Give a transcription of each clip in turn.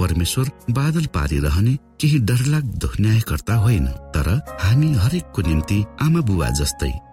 परमेश्वर बादल पारिरहने केही डरलाग्दो न्यायकर्ता होइन तर हामी हरेकको निम्ति आमा बुबा जस्तै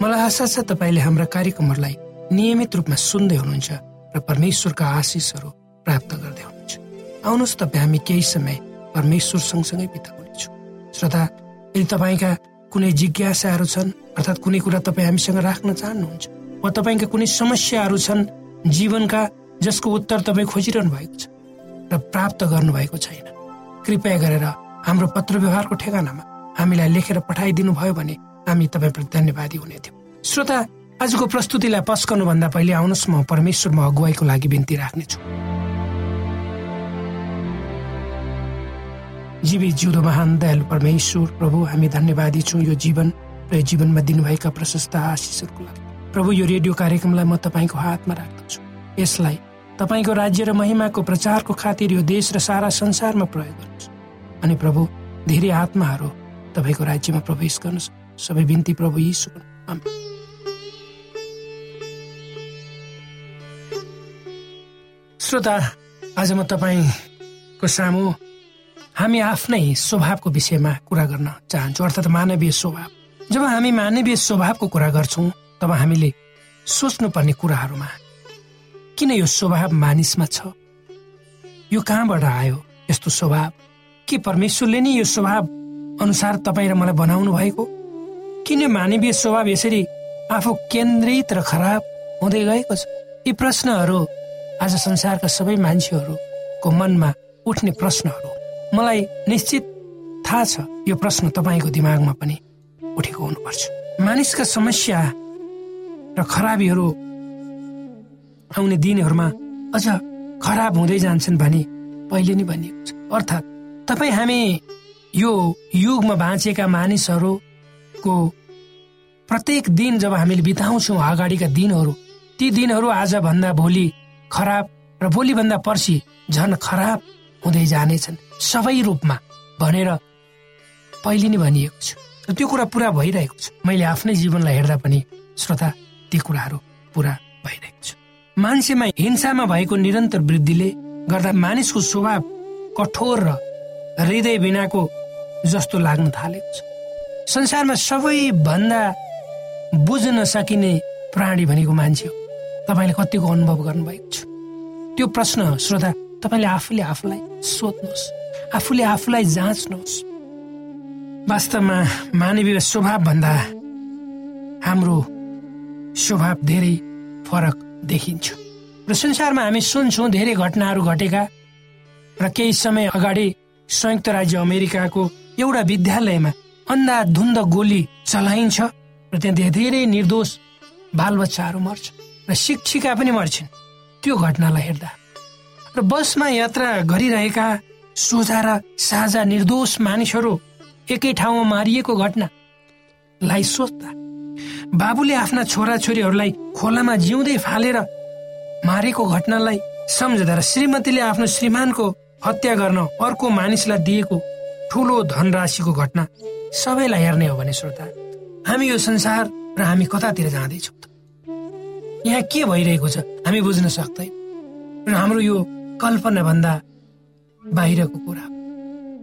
मलाई आशा छ तपाईँले हाम्रा कार्यक्रमहरूलाई नियमित रूपमा सुन्दै हुनुहुन्छ र परमेश्वरका आशिषहरू प्राप्त गर्दै हुनुहुन्छ। आउनुहोस् तपाईँ हामी केही समय परमेश्वर सँगसँगै बिताउनेछौँ श्रोता यदि तपाईँका कुनै जिज्ञासाहरू छन् अर्थात् कुनै कुरा तपाईँ हामीसँग राख्न चाहनुहुन्छ वा तपाईँका कुनै समस्याहरू छन् जीवनका जसको उत्तर तपाईँ खोजिरहनु भएको छ र प्राप्त गर्नुभएको छैन कृपया गरेर हाम्रो पत्र व्यवहारको ठेगानामा हामीलाई लेखेर पठाइदिनु भयो भने हामी तपाईँप्रति धन्यवादी हुने थियौँ। श्रोता आजको प्रस्तुतिलाई पस्कनुभन्दा पहिले आउनुहोस् म परमेश्वरमा अगुवाईको लागि बिन्ती राख्नेछु। जीवी जिउँदो महान दयालु परमेश्वर प्रभु हामी धन्यवादी छौँ यो जीवन र जीवनमा दिनुभएका प्रशस्त आशिषहरूको लागि। प्रभु यो रेडियो कार्यक्रमलाई म तपाईँको हातमा राख्दछु। यसलाई तपाईँको राज्य र महिमाको प्रचारको खातिर यो देश र सारा संसारमा प्रयोग गर्नुहोस् अनि प्रभु धेरै आत्माहरू तपाईँको राज्यमा प्रवेश गर्नुहोस्। सबै बिन्ती प्रभु यी सुन श्रोता आज म तपाईँको सामु हामी आफ्नै स्वभावको विषयमा कुरा गर्न चाहन्छौँ अर्थात् मानवीय स्वभाव जब हामी मानवीय स्वभावको कुरा गर्छौँ तब हामीले सोच्नुपर्ने कुराहरूमा किन यो स्वभाव मानिसमा छ यो कहाँबाट आयो यस्तो स्वभाव के परमेश्वरले नै यो स्वभाव अनुसार तपाईँ र मलाई बनाउनु भएको किन मानवीय स्वभाव यसरी आफू केन्द्रित र खराब हुँदै गएको छ। यी प्रश्नहरू आज संसारका सबै मान्छेहरूको मनमा उठ्ने प्रश्नहरू। मलाई निश्चित थाहा छ यो प्रश्न तपाईँको दिमागमा पनि उठेको हुनुपर्छ। मानिसका समस्या र खराबीहरू आउने दिनहरूमा अझ खराब हुँदै जान्छन् भने पहिले नै भनिएको छ। अर्थात् तपाईँ हामी यो युगमा बाँचेका मानिसहरूको प्रत्येक दिन जब हामीले बिताउँछौँ अगाडिका दिनहरू ती दिनहरू आजभन्दा भोलि खराब र भोलिभन्दा पर्सि झन खराब हुँदै जानेछन् सबै रूपमा भनेर पहिले नै भनिएको छ। र त्यो कुरा पुरा भइरहेको छ। मैले आफ्नै जीवनलाई हेर्दा पनि श्रोता ती कुराहरू पुरा भइरहेको छ। मान्छेमा हिंसामा भएको निरन्तर वृद्धिले गर्दा मानिसको स्वभाव कठोर र हृदय बिनाको जस्तो लाग्न थालेको छ। संसारमा सबैभन्दा बुझ्न सकिने प्राणी भनेको मान्छे हो। तपाईँले कतिको अनुभव गर्नुभएको छ? त्यो प्रश्न श्रोता तपाईँले आफूले आफूलाई सोध्नुहोस्। आफूले आफूलाई जाँच्नुहोस्। वास्तवमा मानवीय स्वभाव भन्दा हाम्रो स्वभाव धेरै फरक देखिन्छ। र संसारमा हामी सुन्छौँ धेरै घटनाहरू घटेका र केही समय अगाडि संयुक्त राज्य अमेरिकाको एउटा विद्यालयमा अन्धाधुन्द गोली चलाइन्छ र त्यहाँ धेरै निर्दोष बालबच्चाहरू मर्छ र शिक्षिका पनि मर्छन्। त्यो घटनालाई हेर्दा। र बसमा यात्रा गरिरहेका सोझा र साझा निर्दोष मानिसहरू एकै ठाउँमा मारिएको घटनालाई सोच्दा बाबुले आफ्ना छोराछोरीहरूलाई खोलामा जिउँदै फालेर मारेको घटनालाई सम्झदा र श्रीमतीले आफ्नो श्रीमानको हत्या गर्न अर्को मानिसलाई दिएको ठुलो धनराशिको घटना सबैलाई हेर्ने हो भने श्रोता हामी यो संसार र हामी कतातिर जाँदैछौँ यहाँ के भइरहेको छ हामी बुझ्न सक्दैन। र हाम्रो यो कल्पना भन्दा बाहिरको कुरा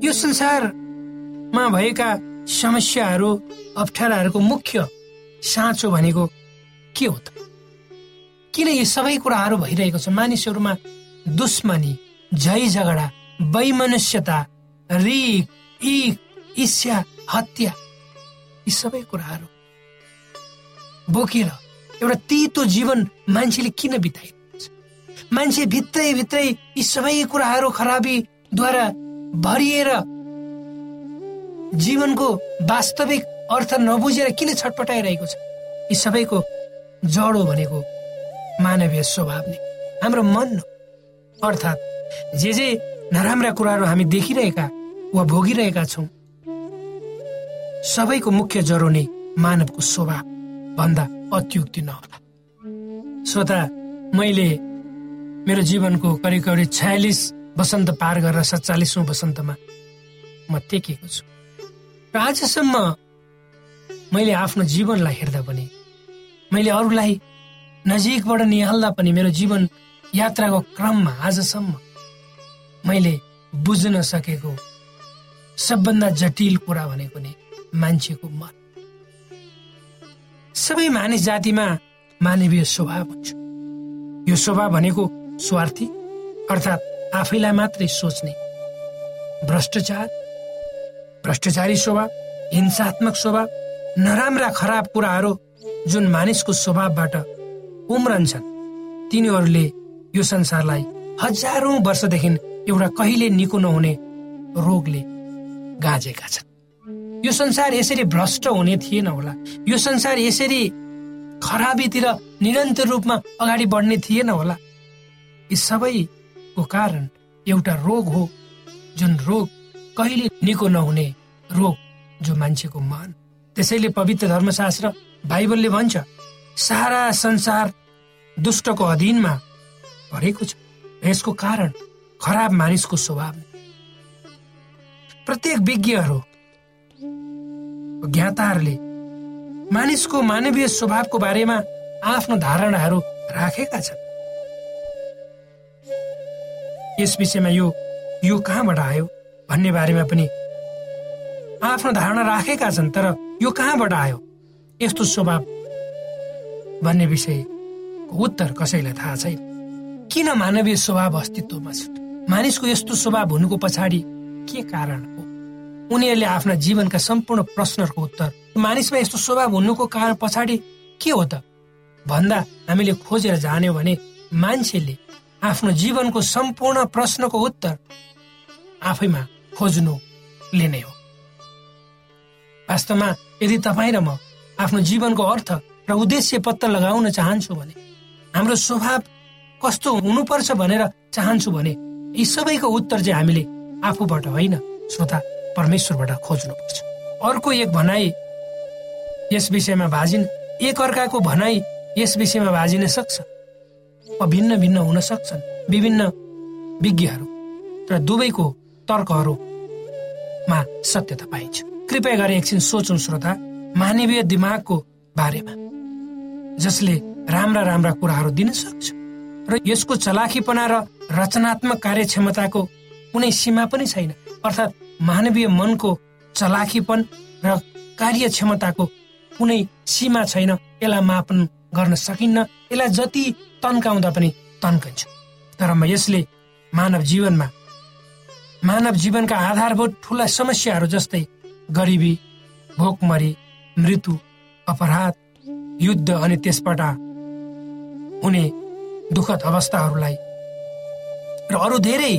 यो संसारमा भएका समस्याहरू अप्ठ्याराहरूको मुख्य साँचो भनेको के हो त? किन यो सबै कुराहरू भइरहेको छ? मानिसहरूमा दुश्मनी झै झगडा वैमनुष्यता रिक इक ईर्ष्या हत्या यी सबै कुराहरू बोकेर एउटा तितो जीवन मान्छेले किन छ मान्छे भित्रै भित्रै यी सबै कुराहरू खराबीद्वारा भरिएर जीवनको वास्तविक अर्थ नबुझेर किन छटपटाइरहेको छ? यी सबैको जडो भनेको मानवीय स्वभाव नै हाम्रो मन अर्थात् जे जे नराम्रा कुराहरू हामी देखिरहेका वा भोगिरहेका छौँ। सबैको मुख्य जरो नै मानवको स्वभाव भन्दा अत्युक्ति नहोला। श्रोता मैले मेरो जीवनको करिब करिब छयालिस वसन्त पार गरेर सत्तालिसौँ वसन्तमा म टेकेको छु। र आजसम्म मैले आफ्नो जीवनलाई हेर्दा पनि मैले अरूलाई नजिकबाट निहाल्दा पनि मेरो जीवन यात्राको क्रममा आजसम्म मैले बुझ्न सकेको सबभन्दा जटिल कुरा भनेको नै मान्छेको मन सबै मानिस जातिमा मानवीय स्वभाव हुन्छ। यो स्वभाव भनेको स्वार्थी अर्थात् आफैलाई मात्रै सोच्ने भ्रष्टाचार भ्रष्टाचारी स्वभाव हिंसात्मक स्वभाव नराम्रा खराब कुराहरू जुन मानिसको स्वभावबाट उम्रन्छन् तिनीहरूले यो संसारलाई हजारौं वर्षदेखि एउटा कहिले निको नहुने रोगले गाजेका छन्। यो संसार यसरी भ्रष्ट हुने थिएन होला। यो संसार यसरी खराबीतिर निरन्तर रूपमा अगाडि बढ्ने थिएन होला। यी सबैको कारण एउटा रोग हो जुन रोग कहिले निको नहुने रोग जो मान्छेको मन। त्यसैले पवित्र धर्मशास्त्र बाइबलले भन्छ सारा संसार दुष्टको अधीनमा परेको छ। यसको कारण खराब मानिसको स्वभाव। प्रत्येक विज्ञहरू ज्ञाताहरूले मानिसको मानवीय स्वभावको बारेमा आफ्नो धारणाहरू राखेका छन्। यस विषयमा यो यो कहाँबाट आयो भन्ने बारेमा पनि आफ्नो धारणा राखेका छन् तर यो कहाँबाट आयो? यस्तो स्वभाव भन्ने विषयको उत्तर कसैलाई थाहा छैन। किन मानवीय स्वभाव अस्तित्वमा छ? मानिसको यस्तो स्वभाव हुनुको पछाडि के कारण हो? उनीहरूले आफ्ना जीवनका सम्पूर्ण प्रश्नहरूको उत्तर। मानिसमा यस्तो स्वभाव हुनुको कारण पछाडि के हो त? भन्दा हामीले खोजेर जान्यौँ भने मान्छेले आफ्नो जीवनको सम्पूर्ण प्रश्नको उत्तर आफैमा खोज्नुले नै हो। वास्तवमा यदि तपाईँ र म आफ्नो जीवनको अर्थ र उद्देश्य पत्ता लगाउन चाहन्छु भने हाम्रो स्वभाव कस्तो हुनुपर्छ भनेर चाहन्छु भने यी सबैको उत्तर चाहिँ हामीले आफूबाट होइन? श्रोता परमेश्वरबाट खोज्नुपर्छ। अर्को एक भनाइ यस विषयमा भाजिन एक अर्काको भनाइ यस विषयमा भाजिन सक्छ। भिन्न भिन्न हुन सक्छन् विभिन्न विज्ञहरू र दुवैको तर्कहरूमा सत्यता पाइन्छ। कृपया गरी एकछिन सोचौँ श्रोता मानवीय दिमागको बारेमा जसले राम्रा राम्रा कुराहरू दिन सक्छ। र यसको चलाखीपना र रचनात्मक कार्यक्षमताको कुनै सीमा पनि छैन। अर्थात् मानवीय मनको चलाखीपन र कार्यक्षमताको कुनै सीमा छैन। यसलाई मापन गर्न सकिन्न। यसलाई जति तन्काउँदा पनि तन्कन्छ। तर म यसले मानव जीवनमा मानव जीवनका आधारभूत ठुला समस्याहरू जस्तै गरिबी भोकमरी मृत्यु अपराध युद्ध अनि त्यसबाट हुने दुःखद अवस्थाहरूलाई र अरू धेरै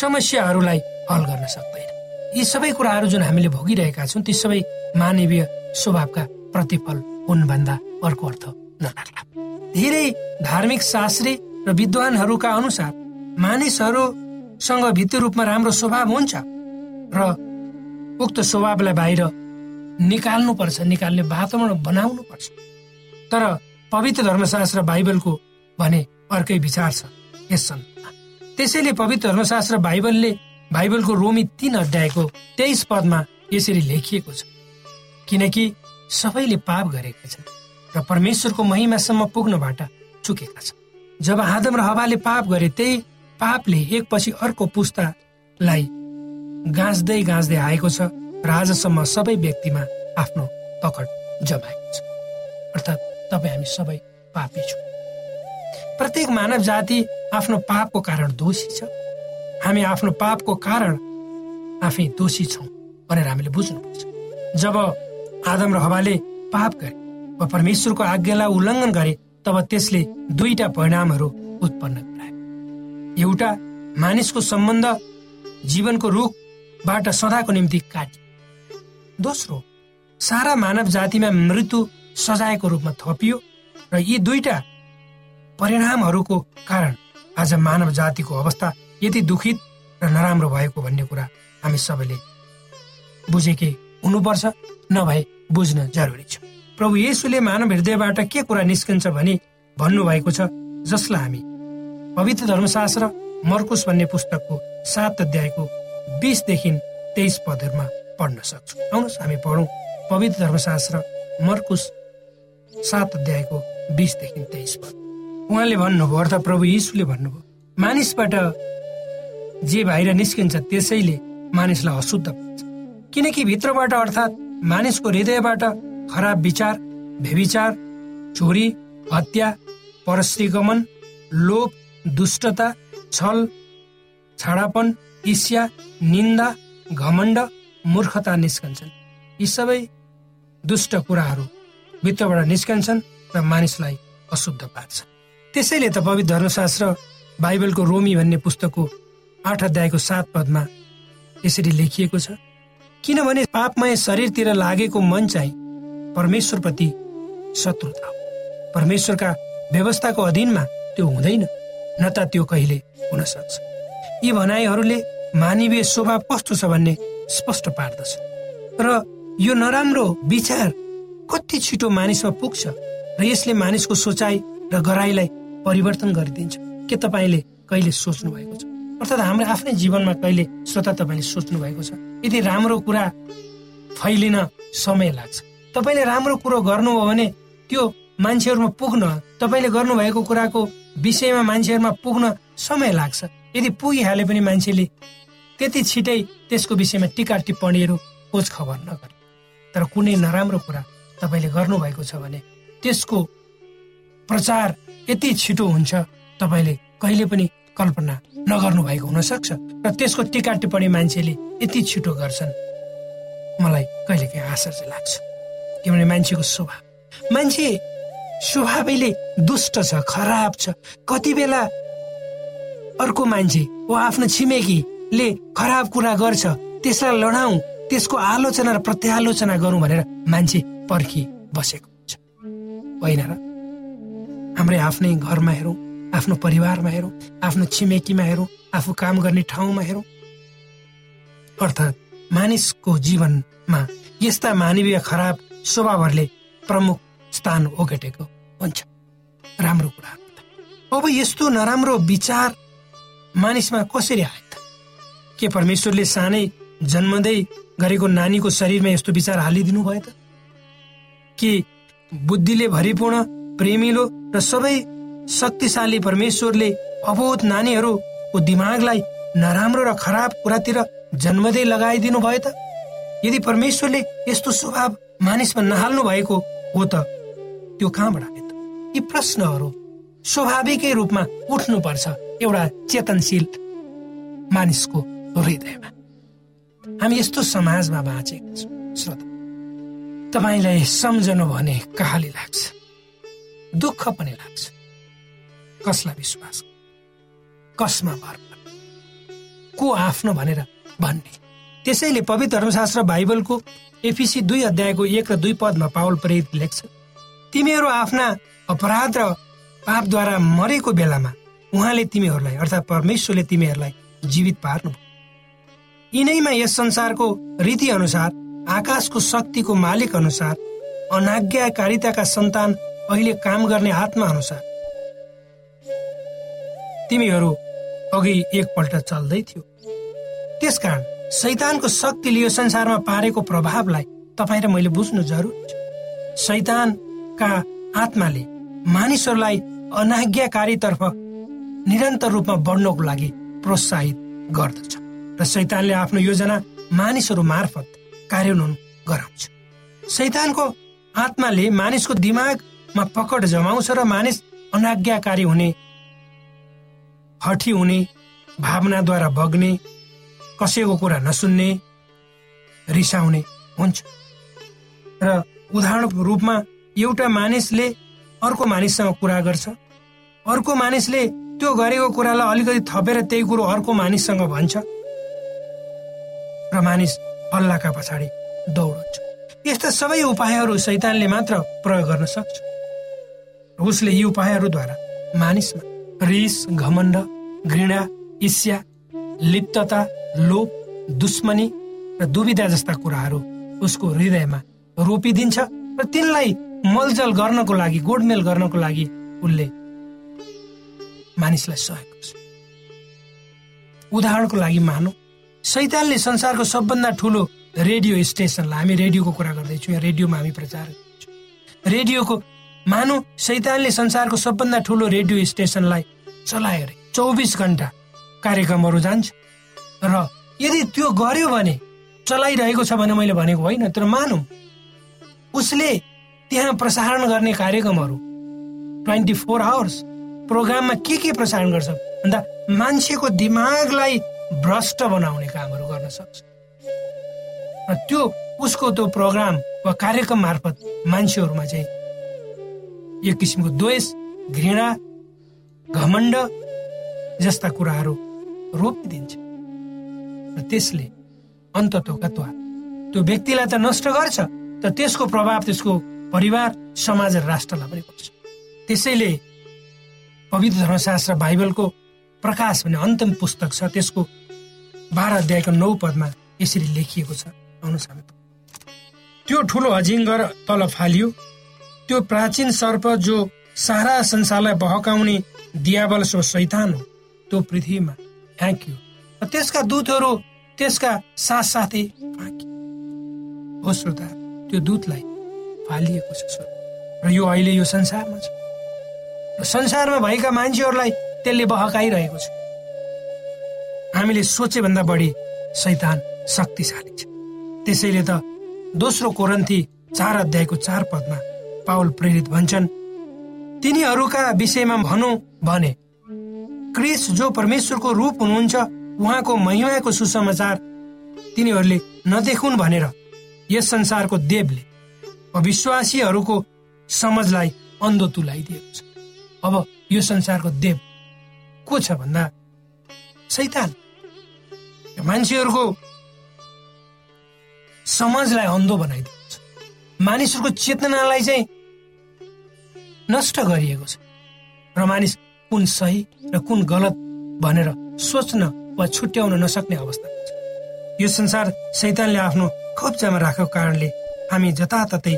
समस्याहरूलाई हल गर्न सक्दैन। यी सबै कुराहरू जुन हामीले भोगिरहेका छौँ ती सबै मानवीय स्वभावका प्रतिफल हुन् भन्दा अर्को अर्थ नलाग्ला धेरै धार्मिक शास्त्री र विद्वानहरूका अनुसार मानिसहरूसँग भित्री रूपमा राम्रो स्वभाव हुन्छ र उक्त स्वभावलाई बाहिर निकाल्नु पर्छ निकाल्ने वातावरण बनाउनु पर्छ तर पवित्र धर्मशास्त्र बाइबलको भने अर्कै विचार छ। यस सन्दर्भमा त्यसैले पवित्र धर्मशास्त्र बाइबलले बाइबलको रोमी तीन अध्यायको तेइस पदमा यसरी लेखिएको छ। किनकि सबैले पाप गरेका छन् र परमेश्वरको महिमासम्म पुग्नबाट चुकेका छन्। जब आदम र हवाले पाप गरे त्यही पापले एकपछि अर्को पुस्तालाई गाँच्दै गाँच्दै आएको छ र आजसम्म सबै व्यक्तिमा आफ्नो पकड जमाएको छ। अर्थात् तपाईँ हामी सबै पापी छौँ। प्रत्येक मानव जाति आफ्नो पापको कारण दोषी छ। हामी आफ्नो पापको कारण आफै दोषी छौँ भनेर हामीले बुझ्नुपर्छ। जब आदम र हवाले पाप गरे वा परमेश्वरको आज्ञालाई उल्लङ्घन गरे तब त्यसले दुईटा परिणामहरू उत्पन्न गरायो एउटा मानिसको सम्बन्ध जीवनको रुखबाट सदाको निम्ति काटियो दोस्रो सारा मानव जातिमा मृत्यु सजायको रूपमा थपियो र यी दुईटा परिणामहरूको कारण आज मानव जातिको अवस्था यति दुखित र नराम्रो भएको भन्ने कुरा हामी सबैले बुझेकै हुनुपर्छ नभए बुझ्न जरुरी छ। प्रभु येसुले मानव हृदयबाट के कुरा निस्कन्छ भने भन्नुभएको छ जसलाई हामी पवित्र धर्मशास्त्र मर्कुस भन्ने पुस्तकको सात अध्यायको बिसदेखि तेइस पदहरूमा पढ्न सक्छौँ। आउनुहोस् हामी पढौँ पवित्र धर्मशास्त्र मर्कुस सात अध्यायको बिसदेखि तेइस पद। उहाँले भन्नुभयो अर्थात् प्रभु यीशुले भन्नुभयो मानिसबाट जे बाहिर निस्किन्छ त्यसैले मानिसलाई अशुद्ध पाउँछ किनकि भित्रबाट अर्थात् मानिसको हृदयबाट खराब विचार भेविचार चोरी हत्या परश्रीगमन लोभ दुष्टता छल छाडापन ईर्ष्या निन्दा घमण्ड मूर्खता निस्कन्छन्। यी सबै दुष्ट कुराहरू भित्रबाट निस्कन्छन् र मानिसलाई अशुद्ध पार्छ त्यसैले त पवित्र धर्मशास्त्र बाइबलको रोमी भन्ने पुस्तकको आठ अध्यायको सात पदमा यसरी लेखिएको छ किनभने पापमय शरीरतिर लागेको मन चाहिँ परमेश्वरप्रति शत्रुता हो परमेश्वरका व्यवस्थाको अधीनमा त्यो हुँदैन न त त्यो कहिले हुन सक्छ। यी भनाइहरूले मानवीय स्वभाव कस्तो छ भन्ने स्पष्ट पार्दछ। र यो नराम्रो विचार कति छिटो मानिसमा पुग्छ र यसले मानिसको सोचाइ र गराईलाई परिवर्तन गरिदिन्छ। के तपाईँले कहिले सोच्नु भएको छ? अर्थात् हाम्रो आफ्नै जीवनमा कहिले श्रोता तपाईँले सोच्नु भएको छ? यदि राम्रो कुरा फैलिन समय लाग्छ। तपाईँले राम्रो कुरो गर्नुभयो भने त्यो मान्छेहरूमा पुग्न तपाईँले गर्नुभएको कुराको विषयमा मान्छेहरूमा पुग्न समय लाग्छ। यदि पुगिहाले पनि मान्छेले त्यति छिटै त्यसको विषयमा टिका टिप्पणीहरू खोज खबर नगरे। तर कुनै नराम्रो कुरा तपाईँले गर्नुभएको छ भने त्यसको प्रचार यति छिटो हुन्छ तपाईँले कहिले पनि कल्पना नगर्नु भएको हुनसक्छ र त्यसको टिका टिप्पणी मान्छेले यति छिटो गर्छन्। मलाई कहिलेकाहीँ आशा चाहिँ लाग्छ। किनभने मान्छेको स्वभाव। मान्छे स्वभावैले दुष्ट छ खराब छ। कति बेला अर्को मान्छे वा आफ्नो छिमेकीले खराब कुरा गर्छ त्यसलाई लडाउँ त्यसको आलोचना र प्रत्यालोचना गरौँ भनेर मान्छे पर्खी बसेको हुन्छ। होइन र? हाम्रै आफ्नै घरमा हेरौँ आफ्नो परिवारमा हेरौँ आफ्नो छिमेकीमा हेरौँ आफू काम गर्ने ठाउँमा हेरौँ। अर्थात् मानिसको जीवनमा यस्ता मानवीय खराब स्वभावहरूले प्रमुख स्थान ओगटेको हुन्छ। राम्रो कुरा अब यस्तो नराम्रो विचार मानिसमा कसरी आयो त? के परमेश्वरले सानै जन्मदै गरेको नानीको शरीरमा यस्तो विचार हालिदिनु भयो त? कि बुद्धिले भरिपूर्ण प्रेमिलो र सबै शक्तिशाली परमेश्वरले अबोध नानीहरूको दिमागलाई नराम्रो र खराब कुरातिर जन्मदै लगाइदिनु भयो त? यदि परमेश्वरले यस्तो स्वभाव मानिसमा नहाल्नु भएको हो त त्यो कहाँबाट आयो त? यी प्रश्नहरू स्वाभाविकै रूपमा उठ्नुपर्छ एउटा चेतनशील मानिसको हृदयमा। हामी यस्तो समाजमा बाँचेका छौँ श्रोता। तपाईँलाई सम्झनु भने कहाली लाग्छ दुःख पनि लाग्छ। कसलाई विश्वास? कसमा भर? को आफ्नो भनेर भन्ने? त्यसैले पवित्र धर्मशास्त्र बाइबलको एफिसी दुई अध्यायको एक र दुई पदमा पावल प्रेरित लेख्छ तिमीहरू आफ्ना अपराध र पापद्वारा मरेको बेलामा उहाँले तिमीहरूलाई अर्थात् परमेश्वरले तिमीहरूलाई जीवित पार्नु यिनैमा यस संसारको रीति अनुसार आकाशको शक्तिको मालिक अनुसार अनाज्ञाकारिताका सन्तान अहिले काम गर्ने आत्मा अनुसार। तिमीहरू अघि एकपल्ट चल्दै थियो। त्यसकारण शैतानको शक्तिले यो संसारमा पारेको प्रभावलाई तपाईँ र मैले बुझ्नु जरुरी छ। शैतानका आत्माले मानिसहरूलाई अनाज्ञाकारीतर्फ निरन्तर रूपमा बढ्नको लागि प्रोत्साहित गर्दछ। र शैतानले आफ्नो योजना मानिसहरू मार्फत कार्यान्वयन गराउँछ। शैतानको आत्माले मानिसको दिमागमा पकड जमाउँछ र मानिस अनाज्ञाकारी हुने हठी हुने भावनाद्वारा बग्ने कसैको कुरा नसुन्ने रिसाउने हुन्छ। र उदाहरणको रूपमा एउटा मानिसले अर्को मानिससँग कुरा गर्छ। अर्को मानिसले त्यो गरेको कुरालाई अलिकति थपेर त्यही कुरो अर्को मानिससँग भन्छ। र मानिस हल्लाका पछाडि दौडन्छ। यस्ता सबै उपायहरू सैतानले मात्र प्रयोग गर्न सक्छ। उसले यी उपायहरूद्वारा मानिसमा रिस घमण्ड घृणा ईर्ष्या लिप्तता लोभ दुश्मनी र दुविधा जस्ता कुराहरू उसको हृदयमा रोपिदिन्छ र तिनलाई मलजल गर्नको लागि गोडमेल गर्नको लागि उसले मानिसलाई सहयोग गर्छ। उदाहरणको लागि मानौ सैतानले संसारको सबभन्दा ठुलो रेडियो स्टेसनलाई हामी रेडियोको कुरा गर्दैछौँ रेडियोमा हामी प्रचार गर्दैछौँ। रेडियोको मानौ सैतानले संसारको सबभन्दा ठुलो रेडियो स्टेसनलाई चलायो अरे। चौबिस घन्टा कार्यक्रमहरू जान्छ। र यदि त्यो गर्यो भने चलाइरहेको छ भने मैले भनेको होइन तर मानौ उसले त्यहाँ प्रसारण गर्ने कार्यक्रमहरू ट्वेन्टी फोर आवर्स प्रोग्राममा के के प्रसारण गर्छ भन्दा मान्छेको दिमागलाई भ्रष्ट बनाउने कामहरू गर्न सक्छ। र त्यो उसको त्यो प्रोग्राम वा कार्यक्रम मार्फत मान्छेहरूमा चाहिँ एक किसिमको द्वेष घृणा घमण्ड जस्ता कुराहरू रोपिदिन्छ। र त्यसले अन्ततोगत्वा त्यो व्यक्तिलाई त नष्ट गर्छ तर त्यसको प्रभाव त्यसको परिवार समाज र राष्ट्रलाई पनि पर्छ। त्यसैले पवित्र धर्मशास्त्र बाइबलको प्रकाश भन्ने अन्तिम पुस्तक छ त्यसको बाह्र अध्यायको नौ पदमा यसरी लेखिएको छ। आउनुहोस् त्यो ठुलो अजिङ्गर तल फालियो। त्यो प्राचीन सर्प जो सारा संसारलाई बहकाउने दियाबल सो शैतान हो त्यो पृथ्वीमा फ्याँकियो र त्यसका दूतहरू त्यसका साथसाथै हो श्रोता त्यो दूतलाई फालिएको छ र यो अहिले यो संसारमा छ। संसारमा भएका मान्छेहरूलाई त्यसले बहकाइरहेको छ। हामीले सोचे भन्दा बढी शैतान शक्तिशाली छ। त्यसैले त दोस्रो कोरन्थी चार अध्यायको चार पदमा पावल प्रेरित भन्छन् तिनीहरूका विषयमा भनौँ भने क्रिस जो परमेश्वरको रूप हुनुहुन्छ उहाँको महिमाको सुसमाचार तिनीहरूले नदेखुन् भनेर यस संसारको देवले अविश्वासीहरूको समझलाई अन्धो तुलाइदिएको छ। अब यो संसारको देव को छ भन्दा? सैतान। मान्छेहरूको समाजलाई अन्धो बनाइदिएको छ। मानिसहरूको चेतनालाई चाहिँ नष्ट गरिएको छ। र मानिस कुन सही र कुन गलत भनेर सोच्न वा छुट्याउन नसक्ने अवस्था छ यो संसार सैतानले आफ्नो कब्जामा राखेको कारणले हामी जताततै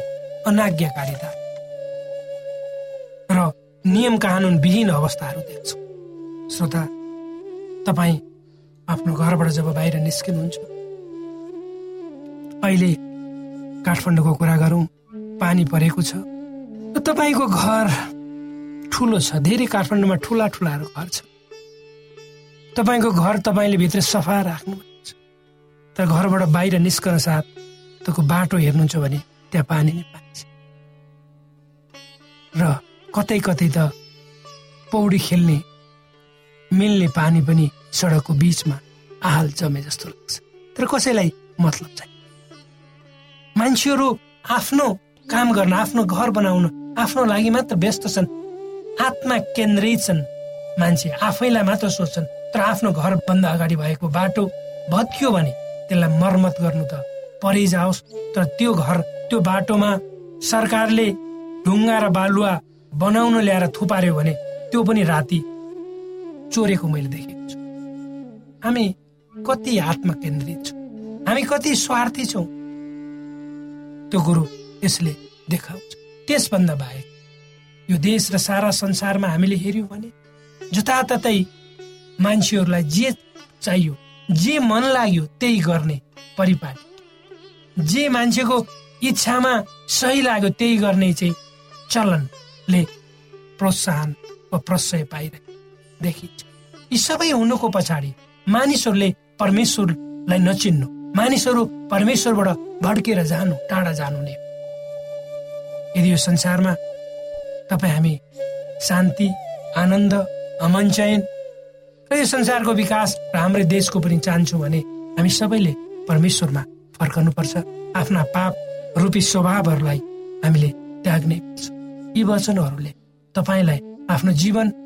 अनाज्ञाकारिता र नियम कानुन विहीन अवस्थाहरू देख्छौँ। श्रोता तपाईँ आफ्नो घरबाट जब बाहिर निस्किनुहुन्छ अहिले काठमाडौँको कुरा गरौँ पानी परेको छ तपाईँको घर ठुलो छ धेरै काठमाडौँमा ठुला ठुलाहरू घर छ। तपाईँको घर तपाईँले भित्र सफा राख्नु तर घरबाट बाहिर निस्कन साथ तपाईँको बाटो हेर्नुहुन्छ भने त्यहाँ पानी नै पानी र कतै कतै त पौडी खेल्ने मिल्ने पानी पनि सडकको बिचमा आहाल जमे जस्तो लाग्छ। तर कसैलाई मतलब छैन। मान्छेहरू आफ्नो काम गर्न आफ्नो घर बनाउन आफ्नो लागि मात्र व्यस्त छन्। आत्मा केन्द्रित छन् मान्छे आफैलाई मात्र सोच्छन् तर आफ्नो घरभन्दा अगाडि भएको बाटो भत्कियो भने त्यसलाई मर्मत गर्नु त परै जाओस्। तर त्यो घर त्यो बाटोमा सरकारले ढुङ्गा र बालुवा बनाउन ल्याएर थुपार्यो भने त्यो पनि राति चोरेको मैले देखेको छु। हामी कति आत्मा केन्द्रित छौँ। हामी कति स्वार्थी छौँ। त्यो गुरु यसले देखाउँछ। त्यसभन्दा बाहेक यो देश र सारा संसारमा हामीले हेऱ्यौँ भने जताततै मान्छेहरूलाई जे चाहियो जे मन लाग्यो त्यही गर्ने परिपाटी। जे मान्छेको इच्छामा सही लाग्यो त्यही गर्ने चाहिँ चलनले प्रोत्साहन वा प्रशय पाइरहेको देखिन्छ। यी सबै हुनुको पछाडि मानिसहरूले परमेश्वरलाई नचिन्नु मानिसहरू परमेश्वरबाट भड्केर जानु टाढा जानु नै यदि यो संसारमा तपाईँ हामी शान्ति आनन्द अमन चयन र यो संसारको विकास र हाम्रो देशको पनि चाहन्छौँ भने हामी सबैले परमेश्वरमा फर्कनुपर्छ। आफ्ना पाप रूपी स्वभावहरूलाई हामीले त्याग्ने यी वचनहरूले तपाईँलाई आफ्नो जीवन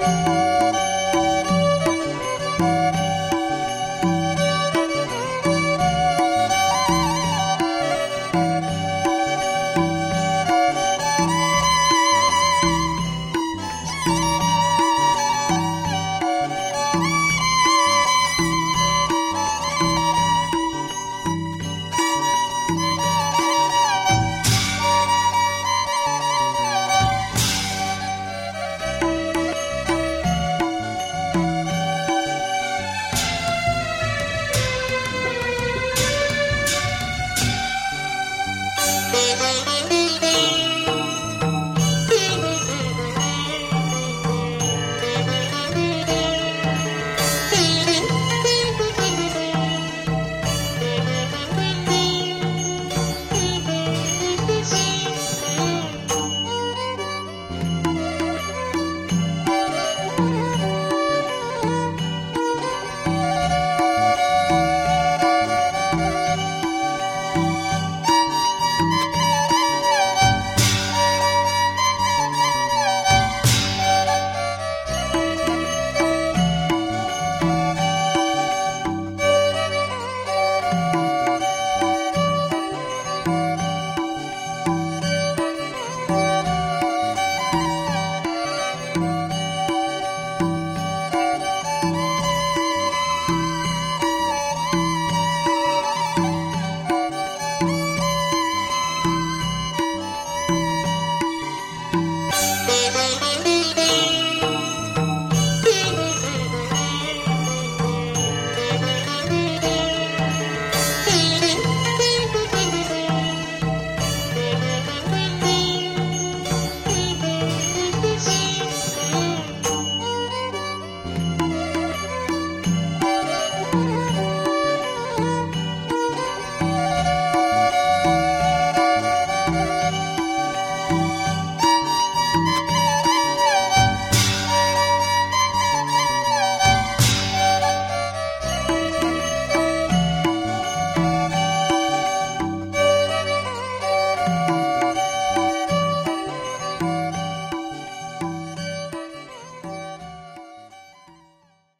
thank you.